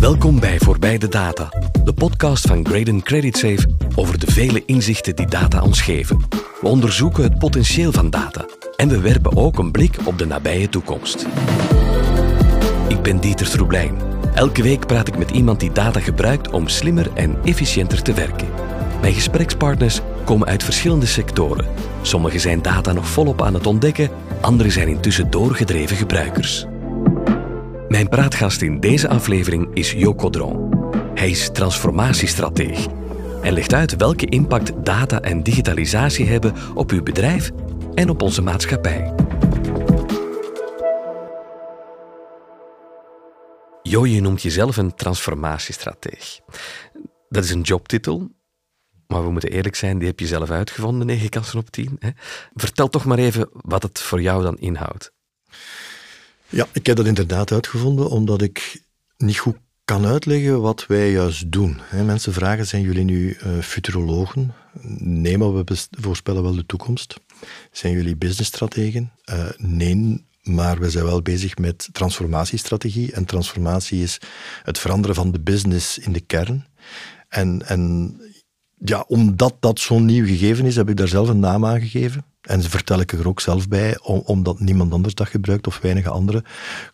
Welkom bij Voorbij de Data, de podcast van Graden Credit Safe over de vele inzichten die data ons geven. We onderzoeken het potentieel van data en we werpen ook een blik op de nabije toekomst. Ik ben Dieter Troeblijn. Elke week praat ik met iemand die data gebruikt om slimmer en efficiënter te werken. Mijn gesprekspartners komen uit verschillende sectoren. Sommigen zijn data nog volop aan het ontdekken, anderen zijn intussen doorgedreven gebruikers. Mijn praatgast in deze aflevering is Joko Dron. Hij is transformatiestrateeg en legt uit welke impact data en digitalisatie hebben op uw bedrijf en op onze maatschappij. Jo, je noemt jezelf een transformatiestrateeg. Dat is een jobtitel, maar we moeten eerlijk zijn, die heb je zelf uitgevonden, 9 kansen op 10. Hè? Vertel toch maar even wat het voor jou dan inhoudt. Ja, ik heb dat inderdaad uitgevonden omdat ik niet goed kan uitleggen wat wij juist doen. Mensen vragen, zijn jullie nu uh, futurologen? Nee, maar we voorspellen wel de toekomst. Zijn jullie businessstrategen? Uh, nee, maar we zijn wel bezig met transformatiestrategie. En transformatie is het veranderen van de business in de kern. En, en ja, omdat dat zo'n nieuw gegeven is, heb ik daar zelf een naam aan gegeven. En vertel ik er ook zelf bij, omdat niemand anders dat gebruikt of weinig anderen,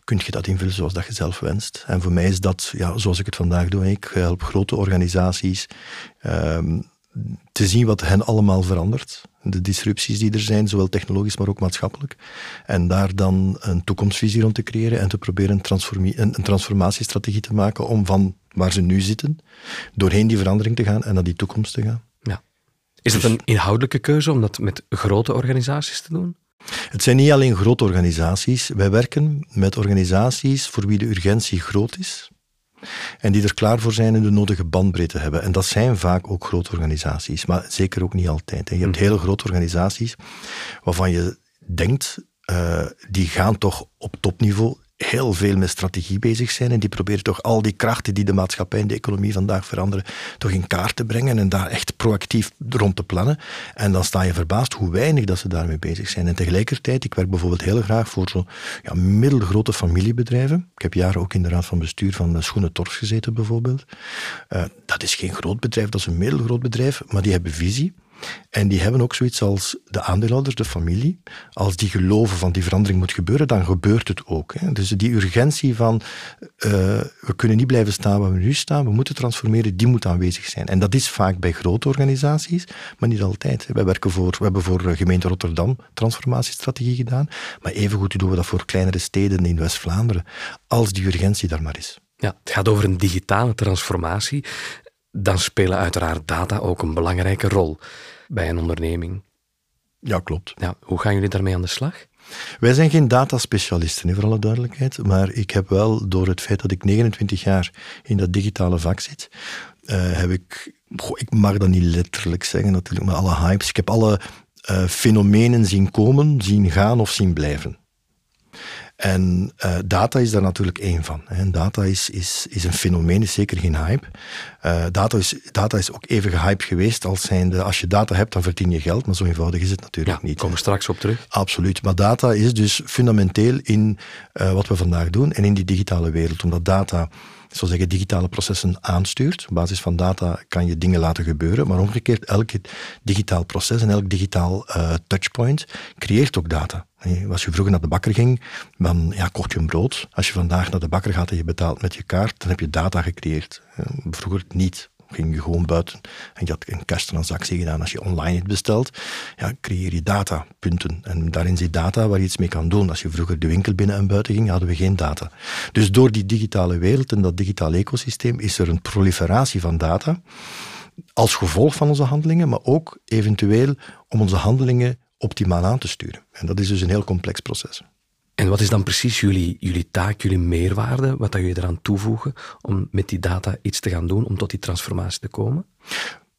kun je dat invullen zoals dat je zelf wenst. En voor mij is dat, ja, zoals ik het vandaag doe, ik help grote organisaties um, te zien wat hen allemaal verandert. De disrupties die er zijn, zowel technologisch maar ook maatschappelijk. En daar dan een toekomstvisie rond te creëren en te proberen een, een transformatiestrategie te maken om van waar ze nu zitten, doorheen die verandering te gaan en naar die toekomst te gaan. Is het dus- een inhoudelijke keuze om dat met grote organisaties te doen? Het zijn niet alleen grote organisaties. Wij werken met organisaties voor wie de urgentie groot is en die er klaar voor zijn en de nodige bandbreedte hebben. En dat zijn vaak ook grote organisaties, maar zeker ook niet altijd. Je hebt hm. hele grote organisaties waarvan je denkt, uh, die gaan toch op topniveau heel veel met strategie bezig zijn en die proberen toch al die krachten die de maatschappij en de economie vandaag veranderen, toch in kaart te brengen en daar echt proactief rond te plannen. En dan sta je verbaasd hoe weinig dat ze daarmee bezig zijn. En tegelijkertijd, ik werk bijvoorbeeld heel graag voor zo'n ja, middelgrote familiebedrijven. Ik heb jaren ook in de raad van bestuur van Schoenen Torf gezeten bijvoorbeeld. Uh, dat is geen groot bedrijf, dat is een middelgroot bedrijf, maar die hebben visie. En die hebben ook zoiets als de aandeelhouders, de familie. Als die geloven van die verandering moet gebeuren, dan gebeurt het ook. Hè. Dus die urgentie van uh, we kunnen niet blijven staan waar we nu staan, we moeten transformeren, die moet aanwezig zijn. En dat is vaak bij grote organisaties, maar niet altijd. Werken voor, we hebben voor gemeente Rotterdam transformatiestrategie gedaan, maar evengoed doen we dat voor kleinere steden in West-Vlaanderen, als die urgentie daar maar is. Ja, het gaat over een digitale transformatie dan spelen uiteraard data ook een belangrijke rol bij een onderneming. Ja, klopt. Ja, hoe gaan jullie daarmee aan de slag? Wij zijn geen dataspecialisten, voor alle duidelijkheid. Maar ik heb wel, door het feit dat ik 29 jaar in dat digitale vak zit, uh, heb ik, ik mag dat niet letterlijk zeggen natuurlijk, maar alle hypes. Ik heb alle uh, fenomenen zien komen, zien gaan of zien blijven. En uh, data is daar natuurlijk één van. Hè. Data is, is, is een fenomeen, is zeker geen hype. Uh, data, is, data is ook even gehyped geweest als zijnde, als je data hebt, dan verdien je geld, maar zo eenvoudig is het natuurlijk ja, niet. komen we straks op terug. Absoluut. Maar data is dus fundamenteel in uh, wat we vandaag doen en in die digitale wereld, omdat data zo zeggen, digitale processen aanstuurt. Op basis van data kan je dingen laten gebeuren, maar omgekeerd, elk digitaal proces en elk digitaal uh, touchpoint creëert ook data. Als je vroeger naar de bakker ging, dan ja, kocht je een brood. Als je vandaag naar de bakker gaat en je betaalt met je kaart, dan heb je data gecreëerd. Vroeger niet ging je gewoon buiten en je had een cash-transactie gedaan. Als je online het bestelt, ja, creëer je datapunten. En daarin zit data waar je iets mee kan doen. Als je vroeger de winkel binnen en buiten ging, hadden we geen data. Dus door die digitale wereld en dat digitale ecosysteem is er een proliferatie van data als gevolg van onze handelingen, maar ook eventueel om onze handelingen optimaal aan te sturen. En dat is dus een heel complex proces. En wat is dan precies jullie, jullie taak, jullie meerwaarde, wat dat jullie eraan toevoegen om met die data iets te gaan doen, om tot die transformatie te komen?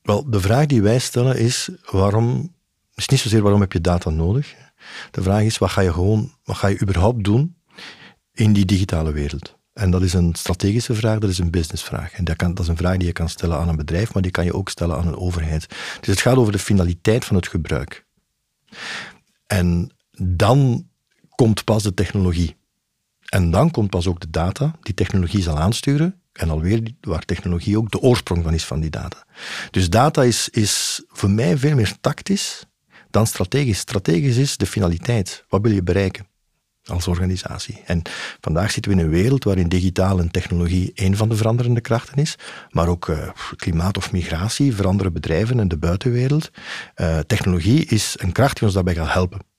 Wel, de vraag die wij stellen is, waarom, is niet zozeer waarom heb je data nodig. De vraag is, wat ga je gewoon, wat ga je überhaupt doen in die digitale wereld? En dat is een strategische vraag, dat is een businessvraag. En dat, kan, dat is een vraag die je kan stellen aan een bedrijf, maar die kan je ook stellen aan een overheid. Dus het gaat over de finaliteit van het gebruik. En dan komt pas de technologie. En dan komt pas ook de data die technologie zal aansturen. En alweer waar technologie ook de oorsprong van is van die data. Dus data is, is voor mij veel meer tactisch dan strategisch. Strategisch is de finaliteit. Wat wil je bereiken? als organisatie. En vandaag zitten we in een wereld waarin digitaal en technologie een van de veranderende krachten is, maar ook uh, klimaat of migratie veranderen bedrijven en de buitenwereld. Uh, technologie is een kracht die ons daarbij gaat helpen.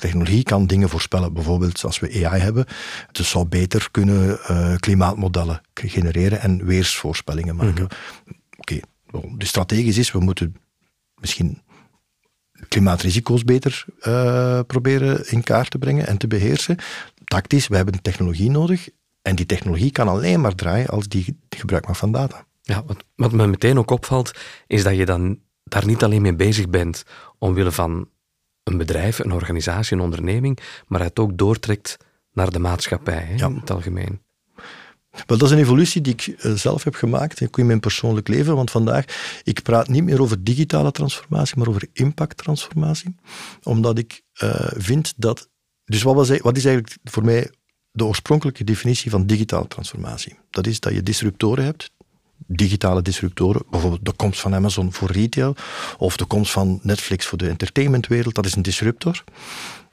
Technologie kan dingen voorspellen, bijvoorbeeld als we AI hebben. Het zou beter kunnen uh, klimaatmodellen genereren en weersvoorspellingen maken. Mhm. Oké, okay. dus strategisch is, we moeten misschien klimaatrisico's beter uh, proberen in kaart te brengen en te beheersen. Tactisch, we hebben technologie nodig. En die technologie kan alleen maar draaien als die, gebruik maakt van data. Ja, wat, wat me meteen ook opvalt, is dat je dan daar niet alleen mee bezig bent omwille van een bedrijf, een organisatie, een onderneming, maar het ook doortrekt naar de maatschappij hè, ja. in het algemeen. Wel, dat is een evolutie die ik eh, zelf heb gemaakt, ook in mijn persoonlijk leven. Want vandaag, ik praat niet meer over digitale transformatie, maar over impacttransformatie. Omdat ik uh, vind dat... Dus wat, was, wat is eigenlijk voor mij de oorspronkelijke definitie van digitale transformatie? Dat is dat je disruptoren hebt, digitale disruptoren, bijvoorbeeld de komst van Amazon voor retail, of de komst van Netflix voor de entertainmentwereld, dat is een disruptor.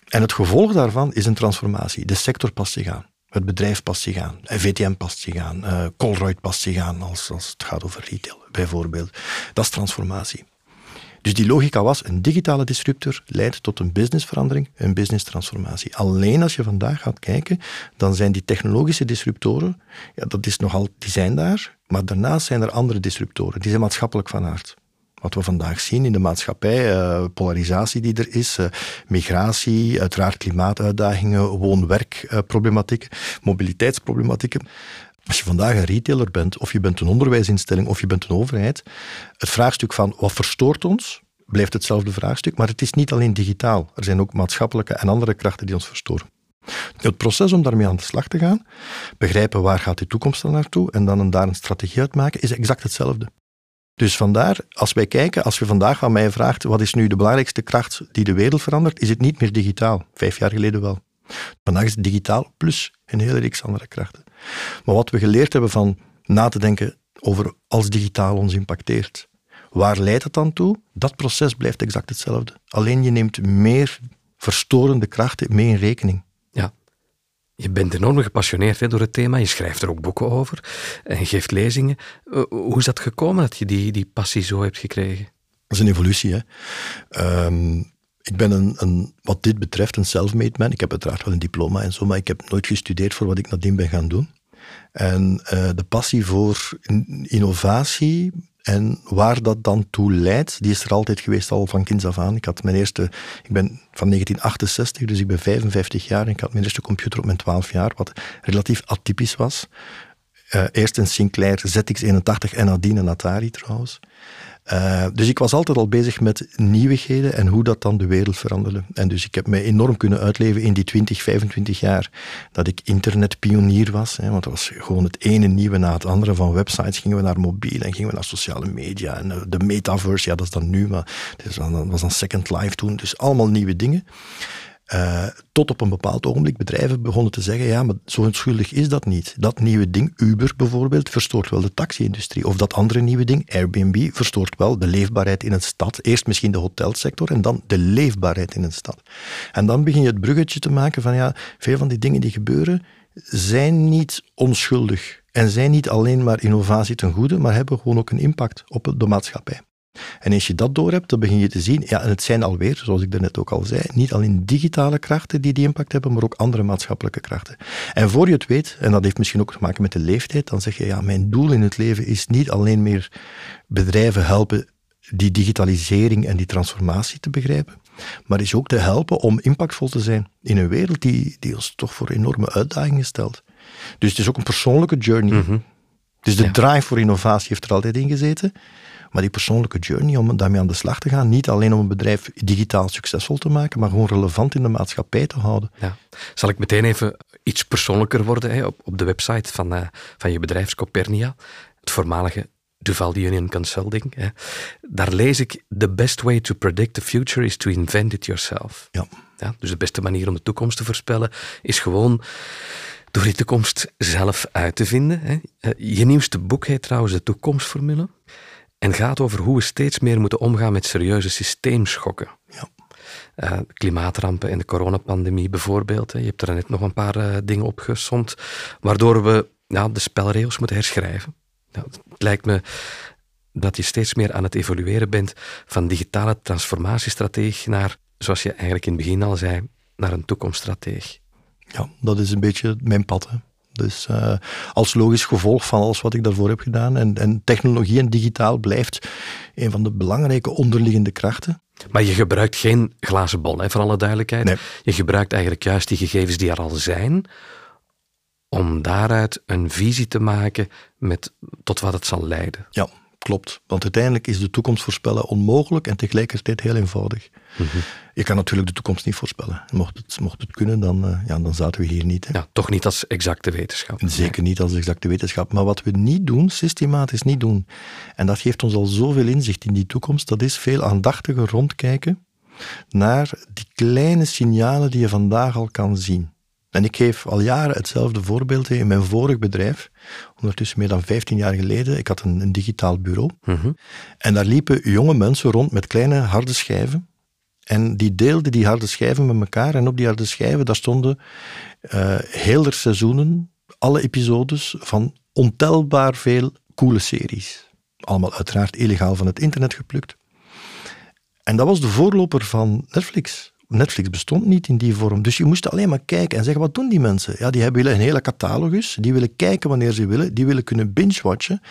En het gevolg daarvan is een transformatie. De sector past zich aan. Het bedrijf past zich aan. VTM past zich aan. Uh, Colruyt past zich aan als, als het gaat over retail, bijvoorbeeld. Dat is transformatie. Dus die logica was, een digitale disruptor leidt tot een businessverandering, een business-transformatie. Alleen als je vandaag gaat kijken, dan zijn die technologische disruptoren, ja, dat is nogal, die zijn daar, maar daarnaast zijn er andere disruptoren, die zijn maatschappelijk van aard wat we vandaag zien in de maatschappij, uh, polarisatie die er is, uh, migratie, uiteraard klimaatuitdagingen, woon-werkproblematieken, mobiliteitsproblematieken. Als je vandaag een retailer bent, of je bent een onderwijsinstelling, of je bent een overheid, het vraagstuk van wat verstoort ons, blijft hetzelfde vraagstuk, maar het is niet alleen digitaal. Er zijn ook maatschappelijke en andere krachten die ons verstoren. Het proces om daarmee aan de slag te gaan, begrijpen waar gaat die toekomst dan naartoe en dan daar een strategie uit maken, is exact hetzelfde. Dus vandaar, als wij kijken, als je vandaag aan mij vraagt wat is nu de belangrijkste kracht die de wereld verandert, is het niet meer digitaal. Vijf jaar geleden wel. Vandaag is het digitaal plus een hele reeks andere krachten. Maar wat we geleerd hebben van na te denken over als digitaal ons impacteert, waar leidt het dan toe? Dat proces blijft exact hetzelfde. Alleen je neemt meer verstorende krachten mee in rekening. Je bent enorm gepassioneerd hè, door het thema. Je schrijft er ook boeken over en geeft lezingen. Eh, hoe is dat gekomen dat je die, die passie zo hebt gekregen? Dat is een evolutie. Hè. Ehm, ik ben een, een, wat dit betreft een self-made man. Ik heb uiteraard wel een diploma en zo, maar ik heb nooit gestudeerd voor wat ik nadien ben gaan doen. En uh, de passie voor innovatie en waar dat dan toe leidt, die is er altijd geweest al van kinds af aan. Ik had mijn eerste, ik ben van 1968, dus ik ben 55 jaar en ik had mijn eerste computer op mijn 12 jaar, wat relatief atypisch was. Uh, eerst een Sinclair ZX81 en nadien een Atari trouwens. Uh, dus ik was altijd al bezig met nieuwigheden en hoe dat dan de wereld veranderde. En dus ik heb me enorm kunnen uitleven in die 20, 25 jaar dat ik internetpionier was. Hè, want dat was gewoon het ene nieuwe na het andere. Van websites gingen we naar mobiel en gingen we naar sociale media. En eh, de metaverse, ja dat is dan nu, maar dat was dan Second Life toen. Dus allemaal nieuwe dingen. Uh, tot op een bepaald ogenblik bedrijven begonnen te zeggen, ja, maar zo onschuldig is dat niet. Dat nieuwe ding, Uber bijvoorbeeld, verstoort wel de taxi-industrie. Of dat andere nieuwe ding, Airbnb, verstoort wel de leefbaarheid in een stad. Eerst misschien de hotelsector en dan de leefbaarheid in een stad. En dan begin je het bruggetje te maken van, ja, veel van die dingen die gebeuren, zijn niet onschuldig. En zijn niet alleen maar innovatie ten goede, maar hebben gewoon ook een impact op de maatschappij. En als je dat doorhebt, dan begin je te zien, ja, en het zijn alweer, zoals ik daarnet ook al zei, niet alleen digitale krachten die die impact hebben, maar ook andere maatschappelijke krachten. En voor je het weet, en dat heeft misschien ook te maken met de leeftijd, dan zeg je, ja, mijn doel in het leven is niet alleen meer bedrijven helpen die digitalisering en die transformatie te begrijpen, maar is ook te helpen om impactvol te zijn in een wereld die, die ons toch voor enorme uitdagingen stelt. Dus het is ook een persoonlijke journey. Mhm. Dus de drive voor innovatie heeft er altijd in gezeten. Maar die persoonlijke journey om daarmee aan de slag te gaan, niet alleen om een bedrijf digitaal succesvol te maken, maar gewoon relevant in de maatschappij te houden. Ja. Zal ik meteen even iets persoonlijker worden? Hè? Op, op de website van, uh, van je bedrijf Copernia, het voormalige Duval Union Consulting. Hè. Daar lees ik: The best way to predict the future is to invent it yourself. Ja. Ja, dus de beste manier om de toekomst te voorspellen is gewoon door die toekomst zelf uit te vinden. Hè. Eh, je nieuwste boek heet trouwens De Toekomstformule en gaat over hoe we steeds meer moeten omgaan met serieuze systeemschokken. Ja. Uh, klimaatrampen en de coronapandemie bijvoorbeeld. Hè. Je hebt er net nog een paar uh, dingen opgesomd, waardoor we ja, de spelregels moeten herschrijven. Nou, het lijkt me dat je steeds meer aan het evolueren bent van digitale transformatiestrategie naar, zoals je eigenlijk in het begin al zei, naar een toekomststrateeg. Ja, dat is een beetje mijn pad. Hè. Dus uh, als logisch gevolg van alles wat ik daarvoor heb gedaan. En, en technologie en digitaal blijft een van de belangrijke onderliggende krachten. Maar je gebruikt geen glazen bol, hè, voor alle duidelijkheid. Nee. Je gebruikt eigenlijk juist die gegevens die er al zijn, om daaruit een visie te maken met tot wat het zal leiden. Ja, klopt. Want uiteindelijk is de toekomst voorspellen onmogelijk en tegelijkertijd heel eenvoudig. Mhm. Je kan natuurlijk de toekomst niet voorspellen. Mocht het, mocht het kunnen, dan, uh, ja, dan zaten we hier niet. Hè. Ja, toch niet als exacte wetenschap. Zeker niet als exacte wetenschap. Maar wat we niet doen, systematisch niet doen, en dat geeft ons al zoveel inzicht in die toekomst, dat is veel aandachtiger rondkijken naar die kleine signalen die je vandaag al kan zien. En ik geef al jaren hetzelfde voorbeeld in mijn vorig bedrijf, ondertussen meer dan 15 jaar geleden. Ik had een, een digitaal bureau. Mm -hmm. En daar liepen jonge mensen rond met kleine harde schijven. En die deelden die harde schijven met elkaar. En op die harde schijven, daar stonden uh, heel er seizoenen, alle episodes van ontelbaar veel coole series. Allemaal uiteraard illegaal van het internet geplukt. En dat was de voorloper van Netflix. Netflix bestond niet in die vorm. Dus je moest alleen maar kijken en zeggen, wat doen die mensen? Ja, die willen een hele catalogus, die willen kijken wanneer ze willen, die willen kunnen binge-watchen.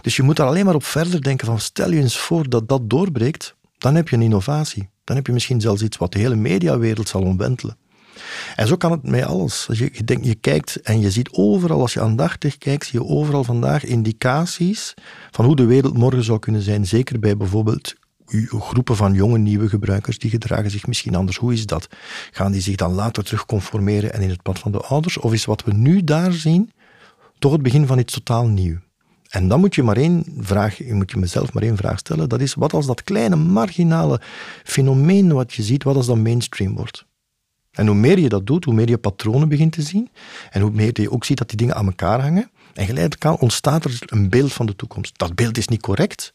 Dus je moet daar alleen maar op verder denken van, stel je eens voor dat dat doorbreekt, dan heb je een innovatie. Dan heb je misschien zelfs iets wat de hele mediawereld zal omwentelen. En zo kan het met alles. Als je, je, denkt, je kijkt en je ziet overal, als je aandachtig kijkt, zie je overal vandaag indicaties van hoe de wereld morgen zou kunnen zijn. Zeker bij bijvoorbeeld groepen van jonge nieuwe gebruikers, die gedragen zich misschien anders. Hoe is dat? Gaan die zich dan later terug conformeren en in het pad van de ouders? Of is wat we nu daar zien toch het begin van iets totaal nieuw? En dan moet je maar één vraag, moet je mezelf maar één vraag stellen. Dat is, wat als dat kleine marginale fenomeen wat je ziet, wat als dat mainstream wordt? En hoe meer je dat doet, hoe meer je patronen begint te zien. En hoe meer je ook ziet dat die dingen aan elkaar hangen. En geleidelijk ontstaat er een beeld van de toekomst. Dat beeld is niet correct,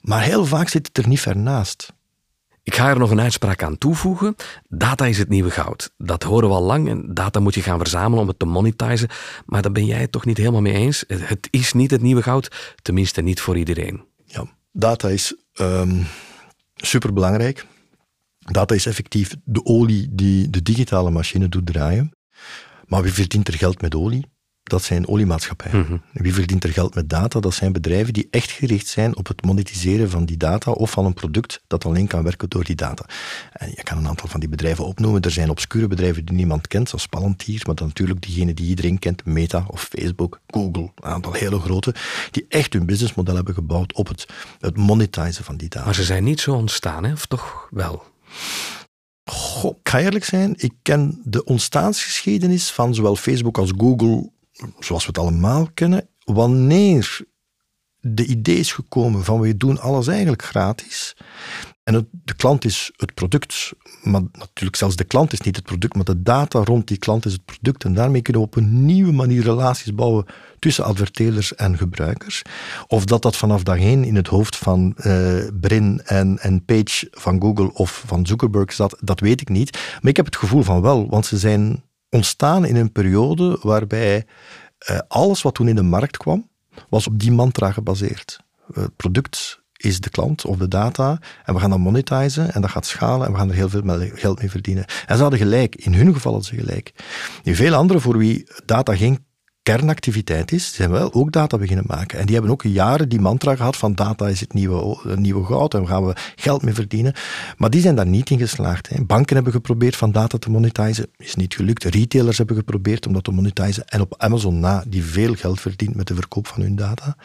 maar heel vaak zit het er niet ver naast. Ik ga er nog een uitspraak aan toevoegen. Data is het nieuwe goud. Dat horen we al lang en data moet je gaan verzamelen om het te monetizen. Maar daar ben jij het toch niet helemaal mee eens? Het is niet het nieuwe goud, tenminste niet voor iedereen. Ja, data is um, superbelangrijk. Data is effectief de olie die de digitale machine doet draaien. Maar wie verdient er geld met olie? Dat zijn oliemaatschappijen. Mhm. Wie verdient er geld met data? Dat zijn bedrijven die echt gericht zijn op het monetiseren van die data of van een product dat alleen kan werken door die data. En je kan een aantal van die bedrijven opnoemen. Er zijn obscure bedrijven die niemand kent, zoals Palantir, maar dan natuurlijk diegene die iedereen kent, Meta of Facebook, Google, een aantal hele grote, die echt hun businessmodel hebben gebouwd op het, het monetizen van die data. Maar ze zijn niet zo ontstaan, hè? of toch wel? Goh, ik ga eerlijk zijn, ik ken de ontstaansgeschiedenis van zowel Facebook als Google zoals we het allemaal kennen, wanneer de idee is gekomen van we doen alles eigenlijk gratis en de klant is het product, maar natuurlijk zelfs de klant is niet het product, maar de data rond die klant is het product en daarmee kunnen we op een nieuwe manier relaties bouwen tussen adverteerders en gebruikers. Of dat dat vanaf dag één in het hoofd van uh, Brin en, en Page van Google of van Zuckerberg zat, dat weet ik niet. Maar ik heb het gevoel van wel, want ze zijn ontstaan in een periode waarbij uh, alles wat toen in de markt kwam, was op die mantra gebaseerd. Het product is de klant of de data en we gaan dat monetizen en dat gaat schalen en we gaan er heel veel geld mee verdienen. En ze hadden gelijk, in hun geval hadden ze gelijk. In veel anderen voor wie data geen kernactiviteit is, zijn wel ook data beginnen maken. En die hebben ook jaren die mantra gehad van data is het nieuwe, nieuwe goud en gaan we geld mee verdienen. Maar die zijn daar niet in geslaagd. Hè. Banken hebben geprobeerd van data te monetizen, is niet gelukt. Retailers hebben geprobeerd om dat te monetizen. En op Amazon na, die veel geld verdient met de verkoop van hun data,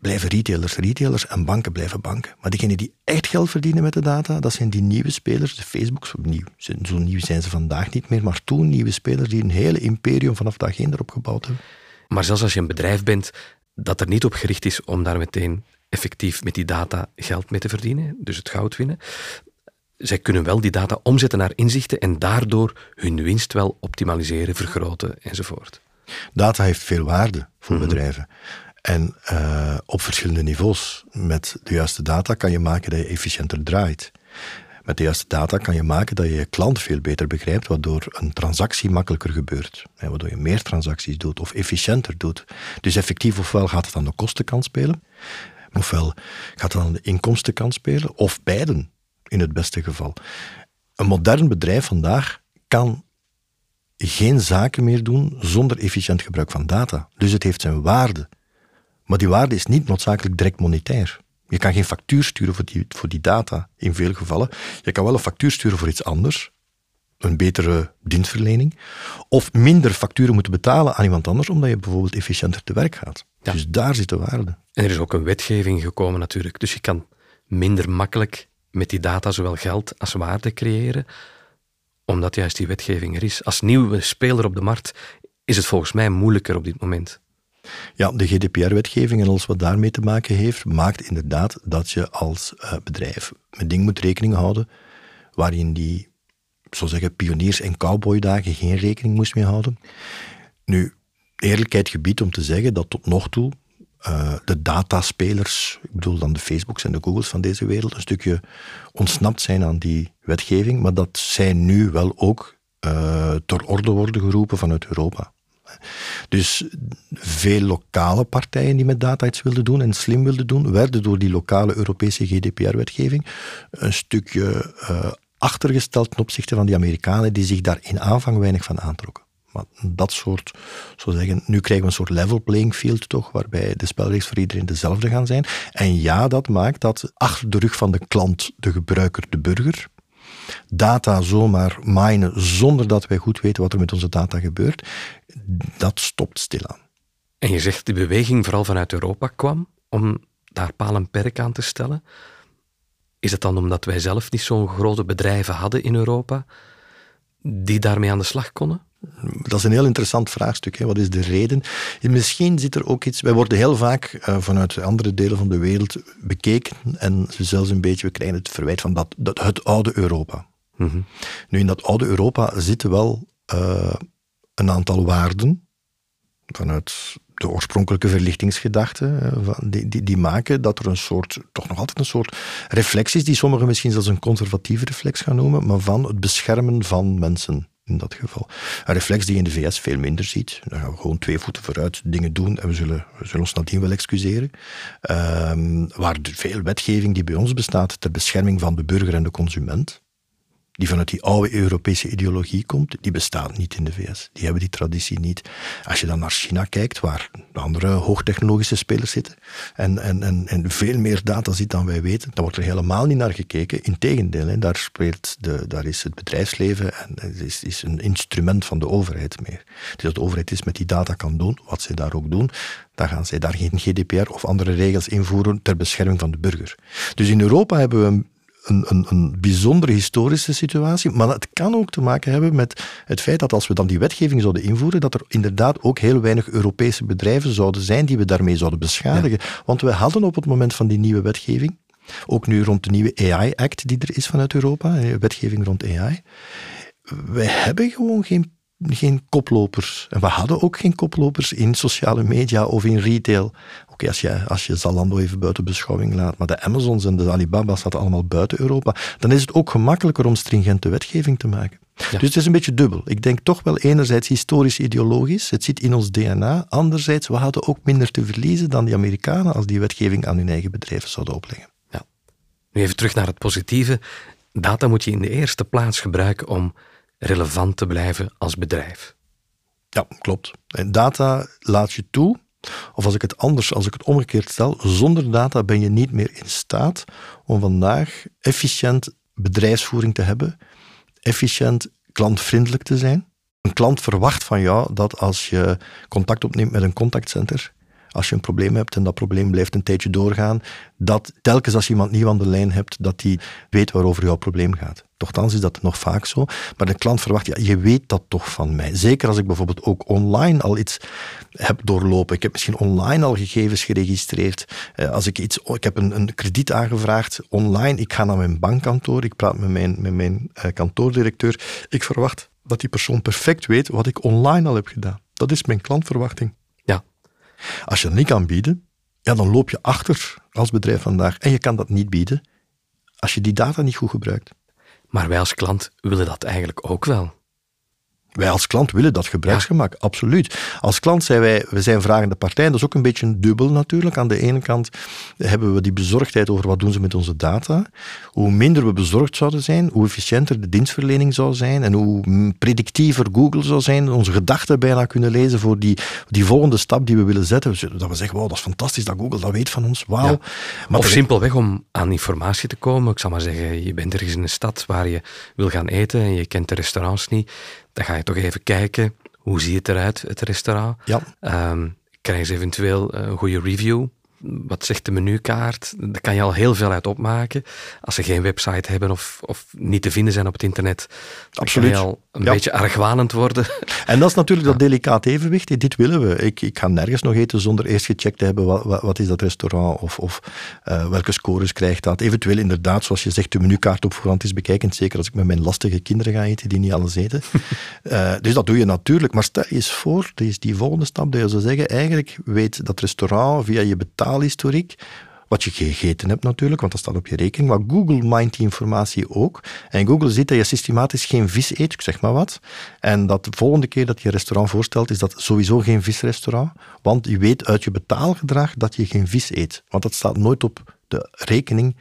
blijven retailers retailers en banken blijven banken. Maar degenen die echt geld verdienen met de data, dat zijn die nieuwe spelers, de Facebooks, nieuw. Zo nieuw zijn ze vandaag niet meer, maar toen nieuwe spelers die een hele imperium vanaf dag één erop gebouwd hebben. Maar zelfs als je een bedrijf bent dat er niet op gericht is om daar meteen effectief met die data geld mee te verdienen, dus het goud winnen. Zij kunnen wel die data omzetten naar inzichten en daardoor hun winst wel optimaliseren, vergroten enzovoort. Data heeft veel waarde voor mhm. bedrijven. En uh, op verschillende niveaus. Met de juiste data kan je maken dat je efficiënter draait. Met de juiste data kan je maken dat je je klant veel beter begrijpt, waardoor een transactie makkelijker gebeurt. Waardoor je meer transacties doet of efficiënter doet. Dus effectief ofwel gaat het aan de kostenkant spelen, ofwel gaat het aan de inkomstenkant spelen, of beiden in het beste geval. Een modern bedrijf vandaag kan geen zaken meer doen zonder efficiënt gebruik van data. Dus het heeft zijn waarde. Maar die waarde is niet noodzakelijk direct monetair. Je kan geen factuur sturen voor die, voor die data in veel gevallen. Je kan wel een factuur sturen voor iets anders, een betere dienstverlening, of minder facturen moeten betalen aan iemand anders, omdat je bijvoorbeeld efficiënter te werk gaat. Dus daar zit de waarde. En er is ook een wetgeving gekomen natuurlijk, dus je kan minder makkelijk met die data zowel geld als waarde creëren, omdat juist die wetgeving er is. Als nieuwe speler op de markt is het volgens mij moeilijker op dit moment. Ja, de GDPR-wetgeving en alles wat daarmee te maken heeft, maakt inderdaad dat je als uh, bedrijf met dingen moet rekening houden waarin die, zo zeggen, pioniers- en cowboydagen geen rekening moest mee houden. Nu, eerlijkheid gebied om te zeggen dat tot nog toe uh, de dataspelers, ik bedoel dan de Facebooks en de Googles van deze wereld, een stukje ontsnapt zijn aan die wetgeving, maar dat zij nu wel ook uh, ter orde worden geroepen vanuit Europa. Dus veel lokale partijen die met data iets wilden doen en slim wilden doen, werden door die lokale Europese GDPR-wetgeving een stukje uh, achtergesteld ten opzichte van die Amerikanen die zich daar in aanvang weinig van aantrokken. Maar dat soort, zo zeggen, nu krijgen we een soort level playing field toch, waarbij de spelregels voor iedereen dezelfde gaan zijn. En ja, dat maakt dat achter de rug van de klant, de gebruiker, de burger, data zomaar minen zonder dat wij goed weten wat er met onze data gebeurt, dat stopt stilaan. En je zegt die beweging vooral vanuit Europa kwam om daar paal en perk aan te stellen. Is het dan omdat wij zelf niet zo'n grote bedrijven hadden in Europa die daarmee aan de slag konden? Dat is een heel interessant vraagstuk. Hè. Wat is de reden? Misschien zit er ook iets. Wij worden heel vaak uh, vanuit andere delen van de wereld bekeken en zelfs een beetje, we krijgen het verwijt van dat, dat het oude Europa. Mhm. Nu, in dat oude Europa zitten wel uh, een aantal waarden vanuit de oorspronkelijke verlichtingsgedachte, die, die, die, maken dat er een soort, toch nog altijd een soort reflex is, die sommigen misschien zelfs een conservatieve reflex gaan noemen, maar van het beschermen van mensen in dat geval. Een reflex die je in de VS veel minder ziet. Dan gaan we gewoon twee voeten vooruit dingen doen en we zullen, zullen ons nadien wel excuseren. Um, waar veel wetgeving die bij ons bestaat ter bescherming van de burger en de consument, die vanuit die oude Europese ideologie komt, die bestaat niet in de VS. Die hebben die traditie niet. Als je dan naar China kijkt, waar de andere hoogtechnologische spelers zitten, en, en, en, en veel meer data ziet dan wij weten, dan wordt er helemaal niet naar gekeken. Integendeel, daar, speelt de, daar is het bedrijfsleven en het is, is een instrument van de overheid meer. Dus dat de overheid is met die data kan doen, wat zij daar ook doen, dan gaan zij daar geen GDPR of andere regels invoeren ter bescherming van de burger. Dus in Europa hebben we een een, een, bijzondere historische situatie, maar het kan ook te maken hebben met het feit dat als we dan die wetgeving zouden invoeren, dat er inderdaad ook heel weinig Europese bedrijven zouden zijn die we daarmee zouden beschadigen. Want we hadden op het moment van die nieuwe wetgeving, ook nu rond de nieuwe AI-act die er is vanuit Europa, wetgeving rond AI, wij hebben gewoon geen geen koplopers. En we hadden ook geen koplopers in sociale media of in retail. Oké, als, je, als je Zalando even buiten beschouwing laat, maar de Amazons en de Alibaba's zaten allemaal buiten Europa, dan is het ook gemakkelijker om stringente wetgeving te maken. Dus het is een beetje dubbel. Ik denk toch wel enerzijds historisch-ideologisch, het zit in ons DNA. Anderzijds, we hadden ook minder te verliezen dan die Amerikanen als die wetgeving aan hun eigen bedrijven zouden opleggen. Ja. Nu even terug naar het positieve. Data moet je in de eerste plaats gebruiken om relevant te blijven als bedrijf. Ja, klopt. En data laat je toe, of als ik het anders, als ik het omgekeerd stel, zonder data ben je niet meer in staat om vandaag efficiënt bedrijfsvoering te hebben, efficiënt klantvriendelijk te zijn. Een klant verwacht van jou dat als je contact opneemt met een contactcenter, als je een probleem hebt en dat probleem blijft een tijdje doorgaan, dat telkens als je iemand nieuw aan de lijn hebt, dat die weet waarover jouw probleem gaat. Nochtans is dat nog vaak zo. Maar de klant verwacht, ja, je weet dat toch van mij. Zeker als ik bijvoorbeeld ook online al iets heb doorlopen. Ik heb misschien online al gegevens geregistreerd. Eh, als ik iets, ik heb een, een krediet aangevraagd online. Ik ga naar mijn bankkantoor. Ik praat met mijn, met mijn uh, kantoordirecteur. Ik verwacht dat die persoon perfect weet wat ik online al heb gedaan. Dat is mijn klantverwachting. Als je dat niet kan bieden, ja, dan loop je achter als bedrijf vandaag. En je kan dat niet bieden als je die data niet goed gebruikt. Maar wij als klant willen dat eigenlijk ook wel. Wij als klant willen dat gebruiksgemak, absoluut. Als klant zijn wij, we zijn vragende partij. Dat is ook een beetje een dubbel natuurlijk. Aan de ene kant hebben we die bezorgdheid over wat doen ze met onze data. Hoe minder we bezorgd zouden zijn, hoe efficiënter de dienstverlening zou zijn en hoe predictiever Google zou zijn, onze gedachten bijna kunnen lezen voor die, die volgende stap die we willen zetten. Dat we zeggen, wow, dat is fantastisch dat Google dat weet van ons, wauw. Maar of simpelweg om aan informatie te komen. Ik zal maar zeggen, je bent ergens in een stad waar je wil gaan eten en je kent de restaurants niet dan ga je toch even kijken, hoe ziet het eruit, het restaurant? Ja. Um, krijg je eventueel een goede review? Wat zegt de menukaart? Daar kan je al heel veel uit opmaken. Als ze geen website hebben of, of niet te vinden zijn op het internet, Absoluut. kan je al een beetje argwanend worden. En dat is natuurlijk dat delicaat evenwicht. Dit willen we. Ik, ik ga nergens nog eten zonder eerst gecheckt te hebben wat, wat, is dat restaurant of, of uh, welke scores krijgt dat. Eventueel inderdaad, zoals je zegt, de menukaart op voorhand is bekijkend. Zeker als ik met mijn lastige kinderen ga eten die niet alles eten. uh, dus dat doe je natuurlijk. Maar stel je eens voor, dat is die volgende stap, dat je zou zeggen, eigenlijk weet dat restaurant via je betaal betaalhistoriek. Wat je gegeten hebt natuurlijk, want dat staat op je rekening. Maar Google mindt die informatie ook. En Google ziet dat je systematisch geen vis eet, zeg maar wat. En dat de volgende keer dat je een restaurant voorstelt, is dat sowieso geen visrestaurant. Want je weet uit je betaalgedrag dat je geen vis eet. Want dat staat nooit op de rekening,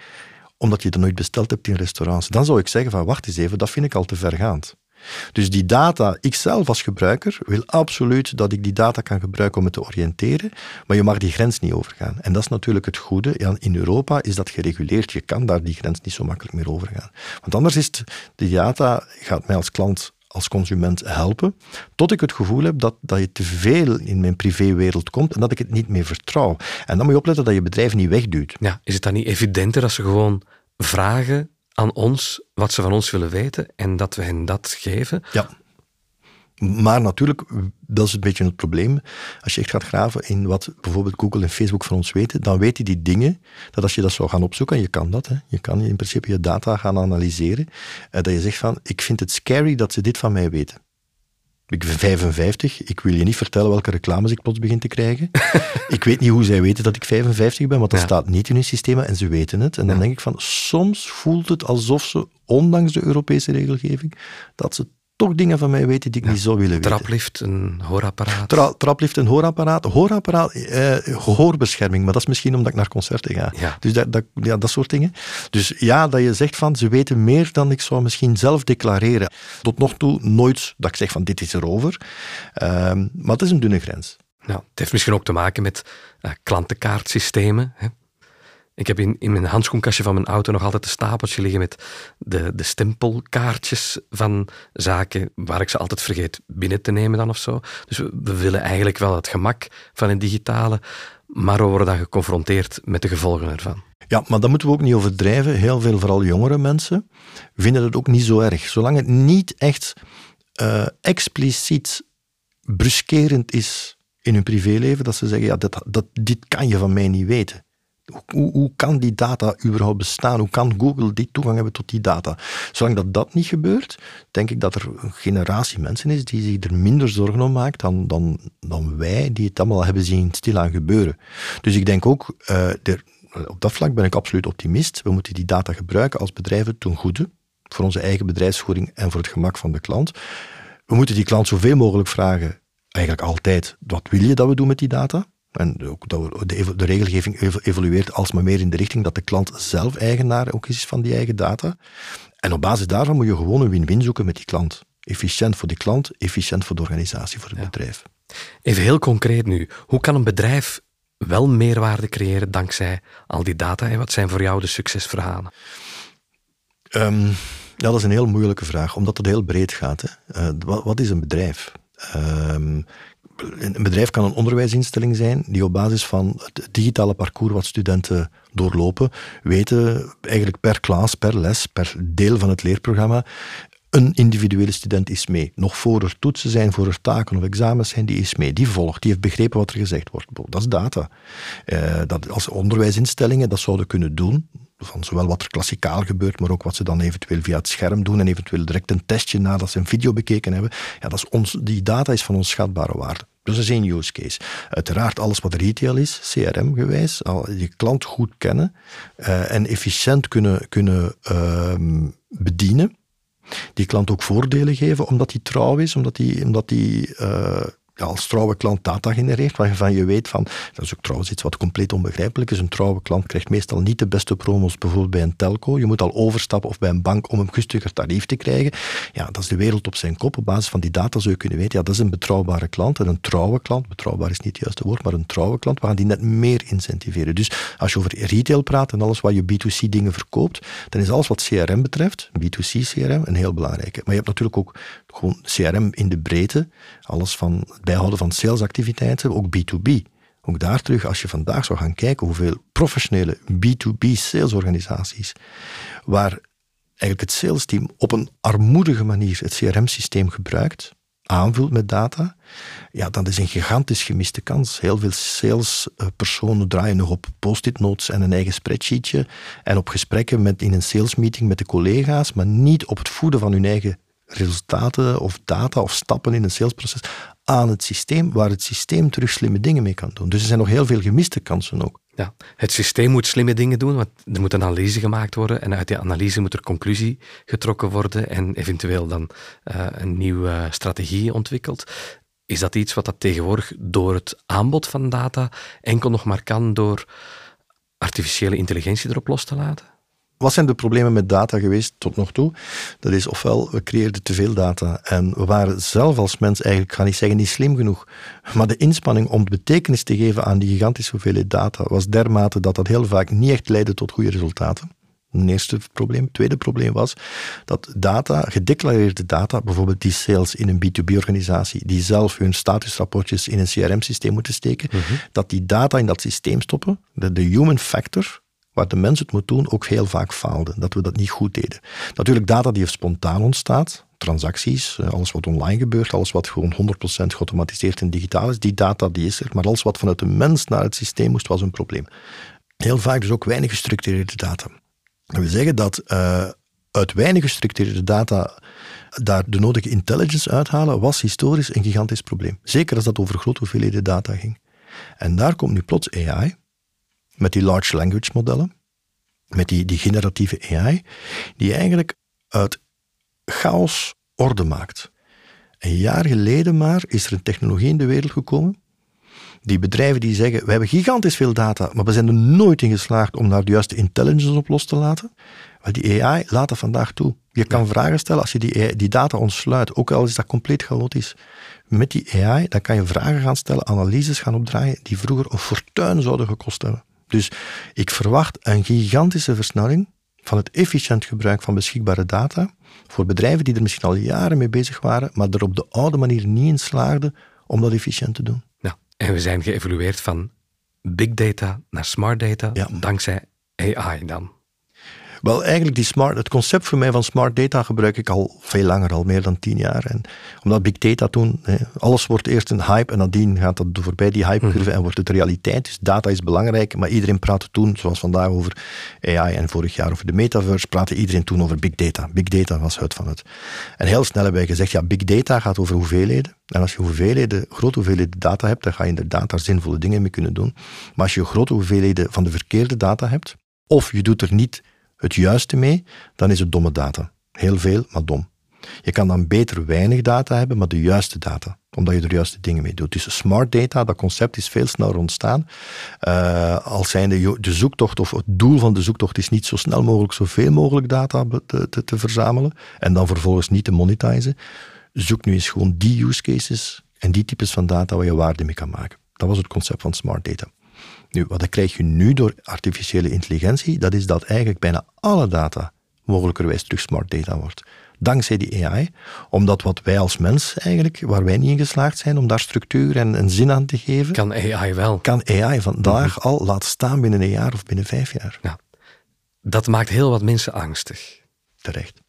omdat je het nooit besteld hebt in restaurants. Dan zou ik zeggen van wacht eens even, dat vind ik al te vergaand. Dus die data, ik zelf als gebruiker wil absoluut dat ik die data kan gebruiken om me te oriënteren, maar je mag die grens niet overgaan. En dat is natuurlijk het goede. In Europa is dat gereguleerd. Je kan daar die grens niet zo makkelijk meer overgaan. Want anders is die data gaat mij als klant als consument helpen, tot ik het gevoel heb dat, dat je te veel in mijn privéwereld komt en dat ik het niet meer vertrouw. En dan moet je opletten dat je bedrijf niet wegduwt. Ja, is het dan niet evidenter als ze gewoon vragen aan ons wat ze van ons willen weten en dat we hen dat geven. Ja. Maar natuurlijk, dat is een beetje het probleem. Als je echt gaat graven in wat bijvoorbeeld Google en Facebook van ons weten, dan weten die dingen, dat als je dat zou gaan opzoeken, en je kan dat, hè, je kan in principe je data gaan analyseren, eh, dat je zegt van, ik vind het scary dat ze dit van mij weten. Ik ben 55. Ik wil je niet vertellen welke reclames ik plots begin te krijgen. ik weet niet hoe zij weten dat ik 55 ben, want dat staat niet in hun systemen en ze weten het. En dan denk ik van, soms voelt het alsof ze, ondanks de Europese regelgeving, dat ze toch dingen van mij weten die ik niet zou willen weten. Traplift, een hoorapparaat. traplift, een hoorapparaat. Hoorapparaat, eh, gehoorbescherming, maar dat is misschien omdat ik naar concerten ga. Ja. Dus dat, dat, ja, dat soort dingen. Dus ja, dat je zegt van, ze weten meer dan ik zou misschien zelf declareren. Tot nog toe nooit dat ik zeg van, dit is erover. Um, maar het is een dunne grens. Ja, het heeft misschien ook te maken met uh, klantenkaartsystemen. Hè? Ik heb in, in mijn handschoenkastje van mijn auto nog altijd een stapeltje liggen met de, de stempelkaartjes van zaken waar ik ze altijd vergeet binnen te nemen dan of zo. Dus we, willen eigenlijk wel het gemak van het digitale, maar we worden dan geconfronteerd met de gevolgen ervan. Ja, maar dat moeten we ook niet overdrijven. Heel veel, vooral jongere mensen, vinden het ook niet zo erg. Zolang het niet echt uh, expliciet bruskerend is in hun privéleven, dat ze zeggen, ja, dat, dat, dit kan je van mij niet weten. Hoe, kan die data überhaupt bestaan? Hoe kan Google die toegang hebben tot die data? Zolang dat dat niet gebeurt, denk ik dat er een generatie mensen is die zich er minder zorgen om maakt dan, dan, dan wij, die het allemaal hebben zien stilaan gebeuren. Dus ik denk ook, uh, op dat vlak ben ik absoluut optimist. We moeten die data gebruiken als bedrijven ten goede, voor onze eigen bedrijfsvoering en voor het gemak van de klant. We moeten die klant zoveel mogelijk vragen, eigenlijk altijd, wat wil je dat we doen met die data? En ook de, de regelgeving evolueert alsmaar meer in de richting dat de klant zelf eigenaar ook is van die eigen data. En op basis daarvan moet je gewoon een win-win zoeken met die klant. Efficiënt voor die klant, efficiënt voor de organisatie, voor het bedrijf. Even heel concreet nu. Hoe kan een bedrijf wel meerwaarde creëren dankzij al die data? En wat zijn voor jou de succesverhalen? Um, ja, dat is een heel moeilijke vraag, omdat het heel breed gaat. Hè. Uh, wat, wat, is een bedrijf? Um, een bedrijf kan een onderwijsinstelling zijn die op basis van het digitale parcours wat studenten doorlopen, weten eigenlijk per klas, per les, per deel van het leerprogramma, een individuele student is mee. Nog voor er toetsen zijn, voor er taken of examens zijn, die is mee. Die volgt, die heeft begrepen wat er gezegd wordt. Dat is data. Uh, dat als onderwijsinstellingen dat zouden kunnen doen, van zowel wat er klassikaal gebeurt, maar ook wat ze dan eventueel via het scherm doen en eventueel direct een testje nadat ze een video bekeken hebben. Ja, dat is ons, die data is van onschatbare waarde. Dus dat is één use case. Uiteraard alles wat retail is, CRM-gewijs, je klant goed kennen uh, en efficiënt kunnen, kunnen uh, bedienen die klant ook voordelen geven, omdat die trouw is, omdat die, omdat die ja, als trouwe klant data genereert, waarvan je weet van, dat is ook trouwens iets wat compleet onbegrijpelijk is, een trouwe klant krijgt meestal niet de beste promos bijvoorbeeld bij een telco. Je moet al overstappen of bij een bank om een gunstiger tarief te krijgen. Ja, dat is de wereld op zijn kop. Op basis van die data zou je kunnen weten, ja, dat is een betrouwbare klant en een trouwe klant, betrouwbaar is niet het juiste woord, maar een trouwe klant, we gaan die net meer incentiveren. Dus als je over retail praat en alles wat je B2C dingen verkoopt, dan is alles wat CRM betreft, B2C CRM, een heel belangrijke. Maar je hebt natuurlijk ook gewoon CRM in de breedte, alles van bijhouden van salesactiviteiten, ook B2B. Ook daar terug, als je vandaag zou gaan kijken hoeveel professionele B2B salesorganisaties, waar eigenlijk het salesteam op een armoedige manier het CRM-systeem gebruikt, aanvult met data, ja, dat is een gigantisch gemiste kans. Heel veel salespersonen draaien nog op post-it notes en een eigen spreadsheetje en op gesprekken met, in een salesmeeting met de collega's, maar niet op het voeden van hun eigen resultaten of data of stappen in een salesproces aan het systeem, waar het systeem terug slimme dingen mee kan doen. Dus er zijn nog heel veel gemiste kansen ook. Ja, het systeem moet slimme dingen doen, want er moet een analyse gemaakt worden en uit die analyse moet er conclusie getrokken worden en eventueel dan uh, een nieuwe strategie ontwikkeld. Is dat iets wat dat tegenwoordig door het aanbod van data enkel nog maar kan door artificiële intelligentie erop los te laten? Wat zijn de problemen met data geweest tot nog toe? Dat is ofwel, we creëerden te veel data en we waren zelf als mens eigenlijk, ik ga niet zeggen niet slim genoeg, maar de inspanning om betekenis te geven aan die gigantische hoeveelheid data was dermate dat dat heel vaak niet echt leidde tot goede resultaten. Een eerste probleem. Het tweede probleem was dat data, gedeclareerde data, bijvoorbeeld die sales in een B2B-organisatie, die zelf hun statusrapportjes in een CRM-systeem moeten steken, mhm. dat die data in dat systeem stoppen, de, de human factor, waar de mens het moet doen, ook heel vaak faalde. Dat we dat niet goed deden. Natuurlijk data die spontaan ontstaat, transacties, eh, alles wat online gebeurt, alles wat gewoon 100% geautomatiseerd en digitaal is, die data die is er. Maar alles wat vanuit de mens naar het systeem moest, was een probleem. Heel vaak dus ook weinig gestructureerde data. Dat wil zeggen dat uh, uit weinig gestructureerde data daar de nodige intelligence uithalen, was historisch een gigantisch probleem. Zeker als dat over grote hoeveelheden data ging. En daar komt nu plots AI, met die large language modellen, met die, die generatieve AI, die eigenlijk uit chaos orde maakt. Een jaar geleden maar is er een technologie in de wereld gekomen. Die bedrijven die zeggen, we hebben gigantisch veel data, maar we zijn er nooit in geslaagd om daar de juiste intelligence op los te laten. Maar die AI laat dat vandaag toe. Je kan vragen stellen als je die, die data ontsluit, ook al is dat compleet chaotisch. Met die AI, dan kan je vragen gaan stellen, analyses gaan opdraaien, die vroeger een fortuin zouden gekost hebben. Dus ik verwacht een gigantische versnelling van het efficiënt gebruik van beschikbare data voor bedrijven die er misschien al jaren mee bezig waren, maar er op de oude manier niet in slaagden om dat efficiënt te doen. Ja, en we zijn geëvolueerd van big data naar smart data, dankzij AI dan. Wel, eigenlijk die smart, het concept voor mij van smart data gebruik ik al veel langer, al meer dan tien jaar. En omdat big data toen, alles wordt eerst een hype en nadien gaat dat voorbij die hypecurve mhm. en wordt het realiteit. Dus data is belangrijk, maar iedereen praatte toen, zoals vandaag over AI en vorig jaar over de metaverse, praatte iedereen toen over big data. Big data was het van het. En heel snel hebben wij gezegd, ja, big data gaat over hoeveelheden. En als je hoeveelheden, grote hoeveelheden data hebt, dan ga je inderdaad daar zinvolle dingen mee kunnen doen. Maar als je grote hoeveelheden van de verkeerde data hebt, of je doet er niet het juiste mee, dan is het domme data. Heel veel, maar dom. Je kan dan beter weinig data hebben, maar de juiste data, omdat je er juiste dingen mee doet. Dus smart data, dat concept is veel sneller ontstaan. Uh, als zijnde de zoektocht, of het doel van de zoektocht is niet zo snel mogelijk zoveel mogelijk data te, te, te verzamelen en dan vervolgens niet te monetizen. Zoek nu eens gewoon die use cases en die types van data waar je waarde mee kan maken. Dat was het concept van smart data. Nu, wat krijg je nu door artificiële intelligentie? Dat is dat eigenlijk bijna alle data mogelijkerwijs terug smart data wordt. dankzij die AI. Omdat wat wij als mens eigenlijk, waar wij niet in geslaagd zijn om daar structuur en, een zin aan te geven. Kan AI wel. Kan AI vandaag mhm. al laten staan binnen een jaar of binnen vijf jaar. Ja. Dat maakt heel wat mensen angstig. Terecht.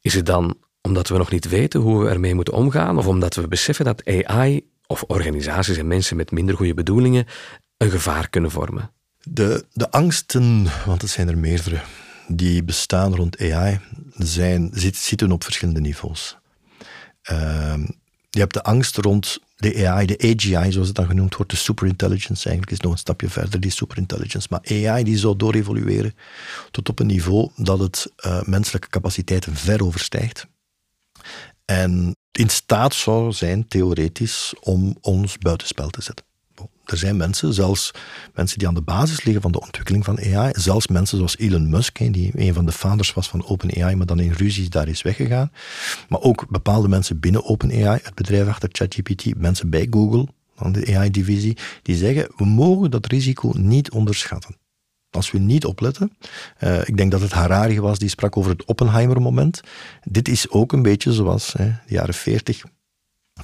Is het dan omdat we nog niet weten hoe we ermee moeten omgaan, of omdat we beseffen dat AI of organisaties en mensen met minder goede bedoelingen een gevaar kunnen vormen? De, de angsten, want het zijn er meerdere, die bestaan rond AI, zijn, zitten op verschillende niveaus. Ehm, je hebt de angst rond de AI, de AGI, zoals het dan genoemd wordt, de superintelligence. Eigenlijk is nog een stapje verder, die superintelligence. Maar AI die zou doorevolueren tot op een niveau dat het uh, menselijke capaciteiten ver overstijgt. En in staat zou zijn, theoretisch, om ons buitenspel te zetten. Er zijn mensen, zelfs mensen die aan de basis liggen van de ontwikkeling van AI, zelfs mensen zoals Elon Musk, die een van de vaders was van OpenAI, maar dan in ruzies daar is weggegaan. Maar ook bepaalde mensen binnen OpenAI, het bedrijf achter ChatGPT, mensen bij Google, de AI-divisie, die zeggen, we mogen dat risico niet onderschatten. Als we niet opletten, uh, ik denk dat het Harari was die sprak over het Oppenheimer-moment. Dit is ook een beetje zoals hè, de jaren 40,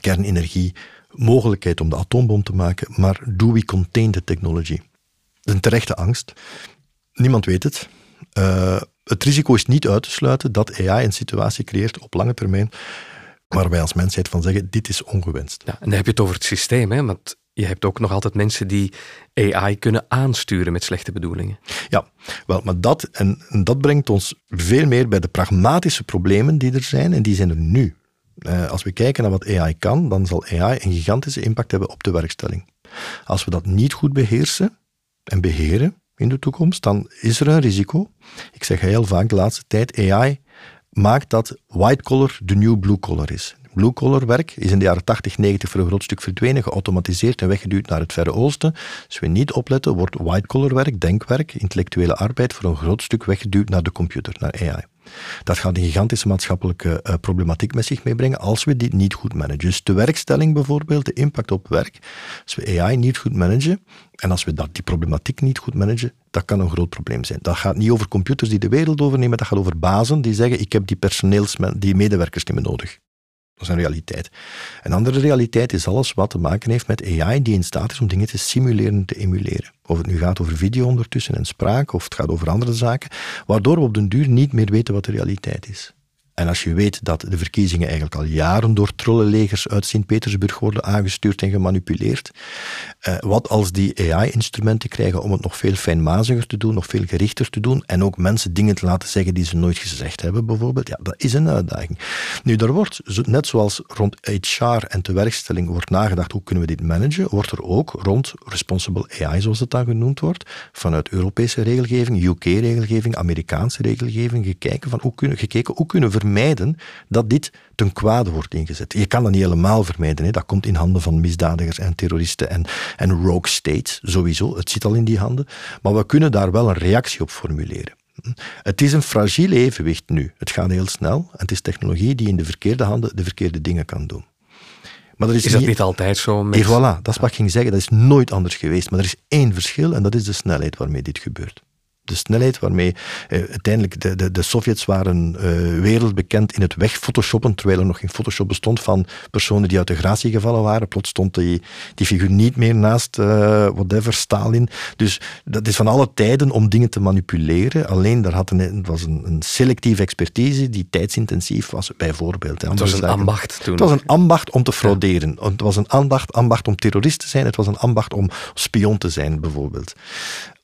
kernenergie, mogelijkheid om de atoombom te maken, maar do we contain the technology? Een terechte angst. Niemand weet het. Uh, het risico is niet uit te sluiten dat AI een situatie creëert op lange termijn waar wij als mensheid van zeggen, dit is ongewenst. Ja, en dan heb je het over het systeem, hè? want je hebt ook nog altijd mensen die AI kunnen aansturen met slechte bedoelingen. Ja, wel, maar dat, en, dat brengt ons veel meer bij de pragmatische problemen die er zijn, en die zijn er nu. Uh, als we kijken naar wat AI kan, dan zal AI een gigantische impact hebben op de werkstelling. Als we dat niet goed beheersen en beheren in de toekomst, dan is er een risico. Ik zeg heel vaak de laatste tijd, AI maakt dat white collar de new blue collar is. Blue-collar werk is in de jaren 80, 90 voor een groot stuk verdwenen, geautomatiseerd en weggeduwd naar het Verre Oosten. Als we niet opletten, wordt white-collar werk, denkwerk, intellectuele arbeid voor een groot stuk weggeduwd naar de computer, naar AI. Dat gaat een gigantische maatschappelijke uh, problematiek met zich meebrengen als we dit niet goed managen. Dus de werkstelling bijvoorbeeld, de impact op werk, als we AI niet goed managen en als we dat, die problematiek niet goed managen, dat kan een groot probleem zijn. Dat gaat niet over computers die de wereld overnemen, dat gaat over bazen die zeggen ik heb die personeels, die medewerkers niet meer nodig. Dat is een realiteit. Een andere realiteit is alles wat te maken heeft met AI die in staat is om dingen te simuleren en te emuleren. Of het nu gaat over video ondertussen en spraak, of het gaat over andere zaken, waardoor we op den duur niet meer weten wat de realiteit is. En als je weet dat de verkiezingen eigenlijk al jaren door trollenlegers uit Sint-Petersburg worden aangestuurd en gemanipuleerd, eh, wat als die AI-instrumenten krijgen om het nog veel fijnmaziger te doen, nog veel gerichter te doen, en ook mensen dingen te laten zeggen die ze nooit gezegd hebben, bijvoorbeeld, ja, dat is een uitdaging. Nu, er wordt, net zoals rond HR en tewerkstelling wordt nagedacht, hoe kunnen we dit managen, wordt er ook rond responsible AI, zoals het dan genoemd wordt, vanuit Europese regelgeving, UK-regelgeving, Amerikaanse regelgeving, gekeken, van hoe kunnen, gekeken hoe kunnen we vermijden dat dit ten kwade wordt ingezet. Je kan dat niet helemaal vermijden. Hè. Dat komt in handen van misdadigers en terroristen en, en rogue states, sowieso. Het zit al in die handen. Maar we kunnen daar wel een reactie op formuleren. Het is een fragiel evenwicht nu. Het gaat heel snel. Het is technologie die in de verkeerde handen de verkeerde dingen kan doen. Maar is, is dat niet, altijd zo? Met... voilà, dat is wat ik ging zeggen. Dat is nooit anders geweest. Maar er is één verschil en dat is de snelheid waarmee dit gebeurt de snelheid waarmee eh, uiteindelijk de, de, de Sovjets waren uh, wereldbekend in het wegphotoshoppen, terwijl er nog geen Photoshop bestond van personen die uit de gratie gevallen waren. Plots stond die, die figuur niet meer naast uh, whatever, Stalin. Dus dat is van alle tijden om dingen te manipuleren. Alleen daar had een, het was een, een selectieve expertise die tijdsintensief was, bijvoorbeeld. Het was een ambacht toen. Het was een ambacht om te frauderen. Het was een ambacht, ambacht om terrorist te zijn. Het was een ambacht om spion te zijn, bijvoorbeeld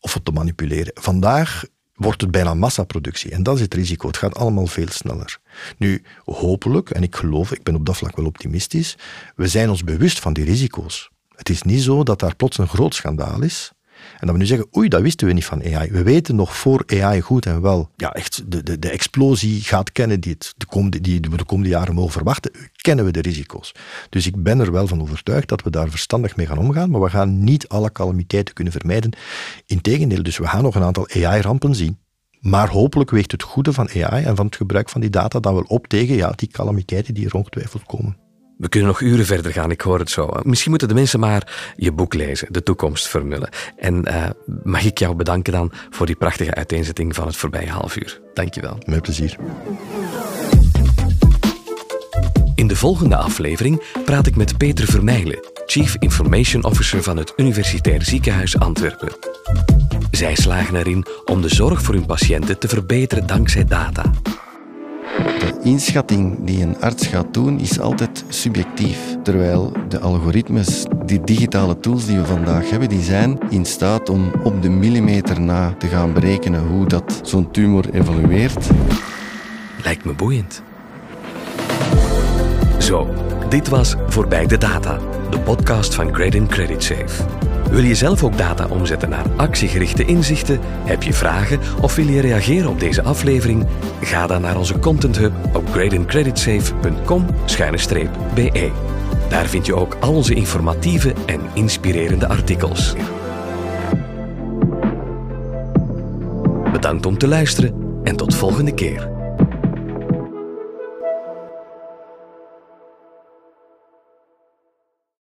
of het te manipuleren. Vandaag wordt het bijna massaproductie. En dat is het risico. Het gaat allemaal veel sneller. Nu, hopelijk, en ik geloof, ik ben op dat vlak wel optimistisch, we zijn ons bewust van die risico's. Het is niet zo dat daar plots een groot schandaal is en dat we nu zeggen, oei, dat wisten we niet van AI. We weten nog voor AI goed en wel, ja, echt de, de, de explosie gaat kennen die, het de komende, die we de komende jaren mogen verwachten, kennen we de risico's. Dus ik ben er wel van overtuigd dat we daar verstandig mee gaan omgaan, maar we gaan niet alle calamiteiten kunnen vermijden. Integendeel, dus we gaan nog een aantal AI-rampen zien. Maar hopelijk weegt het goede van AI en van het gebruik van die data dan wel op tegen ja, die calamiteiten die er ongetwijfeld komen. We kunnen nog uren verder gaan, ik hoor het zo. Misschien moeten de mensen maar je boek lezen, De Toekomst vermullen. En uh, mag ik jou bedanken dan voor die prachtige uiteenzetting van het voorbije half uur. Dankjewel. Met plezier. In de volgende aflevering praat ik met Peter Vermeijlen, Chief Information Officer van het Universitair Ziekenhuis Antwerpen. Zij slagen erin om de zorg voor hun patiënten te verbeteren dankzij data. Inschatting die een arts gaat doen is altijd subjectief. Terwijl de algoritmes, die digitale tools die we vandaag hebben, die zijn in staat om op de millimeter na te gaan berekenen hoe dat zo'n tumor evolueert. Lijkt me boeiend. Zo, dit was Voorbij de Data, de podcast van Credit Credit Safe. Wil je zelf ook data omzetten naar actiegerichte inzichten? Heb je vragen of wil je reageren op deze aflevering? Ga dan naar onze Content Hub op gradingcreditsafe.com-be. Daar vind je ook al onze informatieve en inspirerende artikels. Bedankt om te luisteren en tot volgende keer.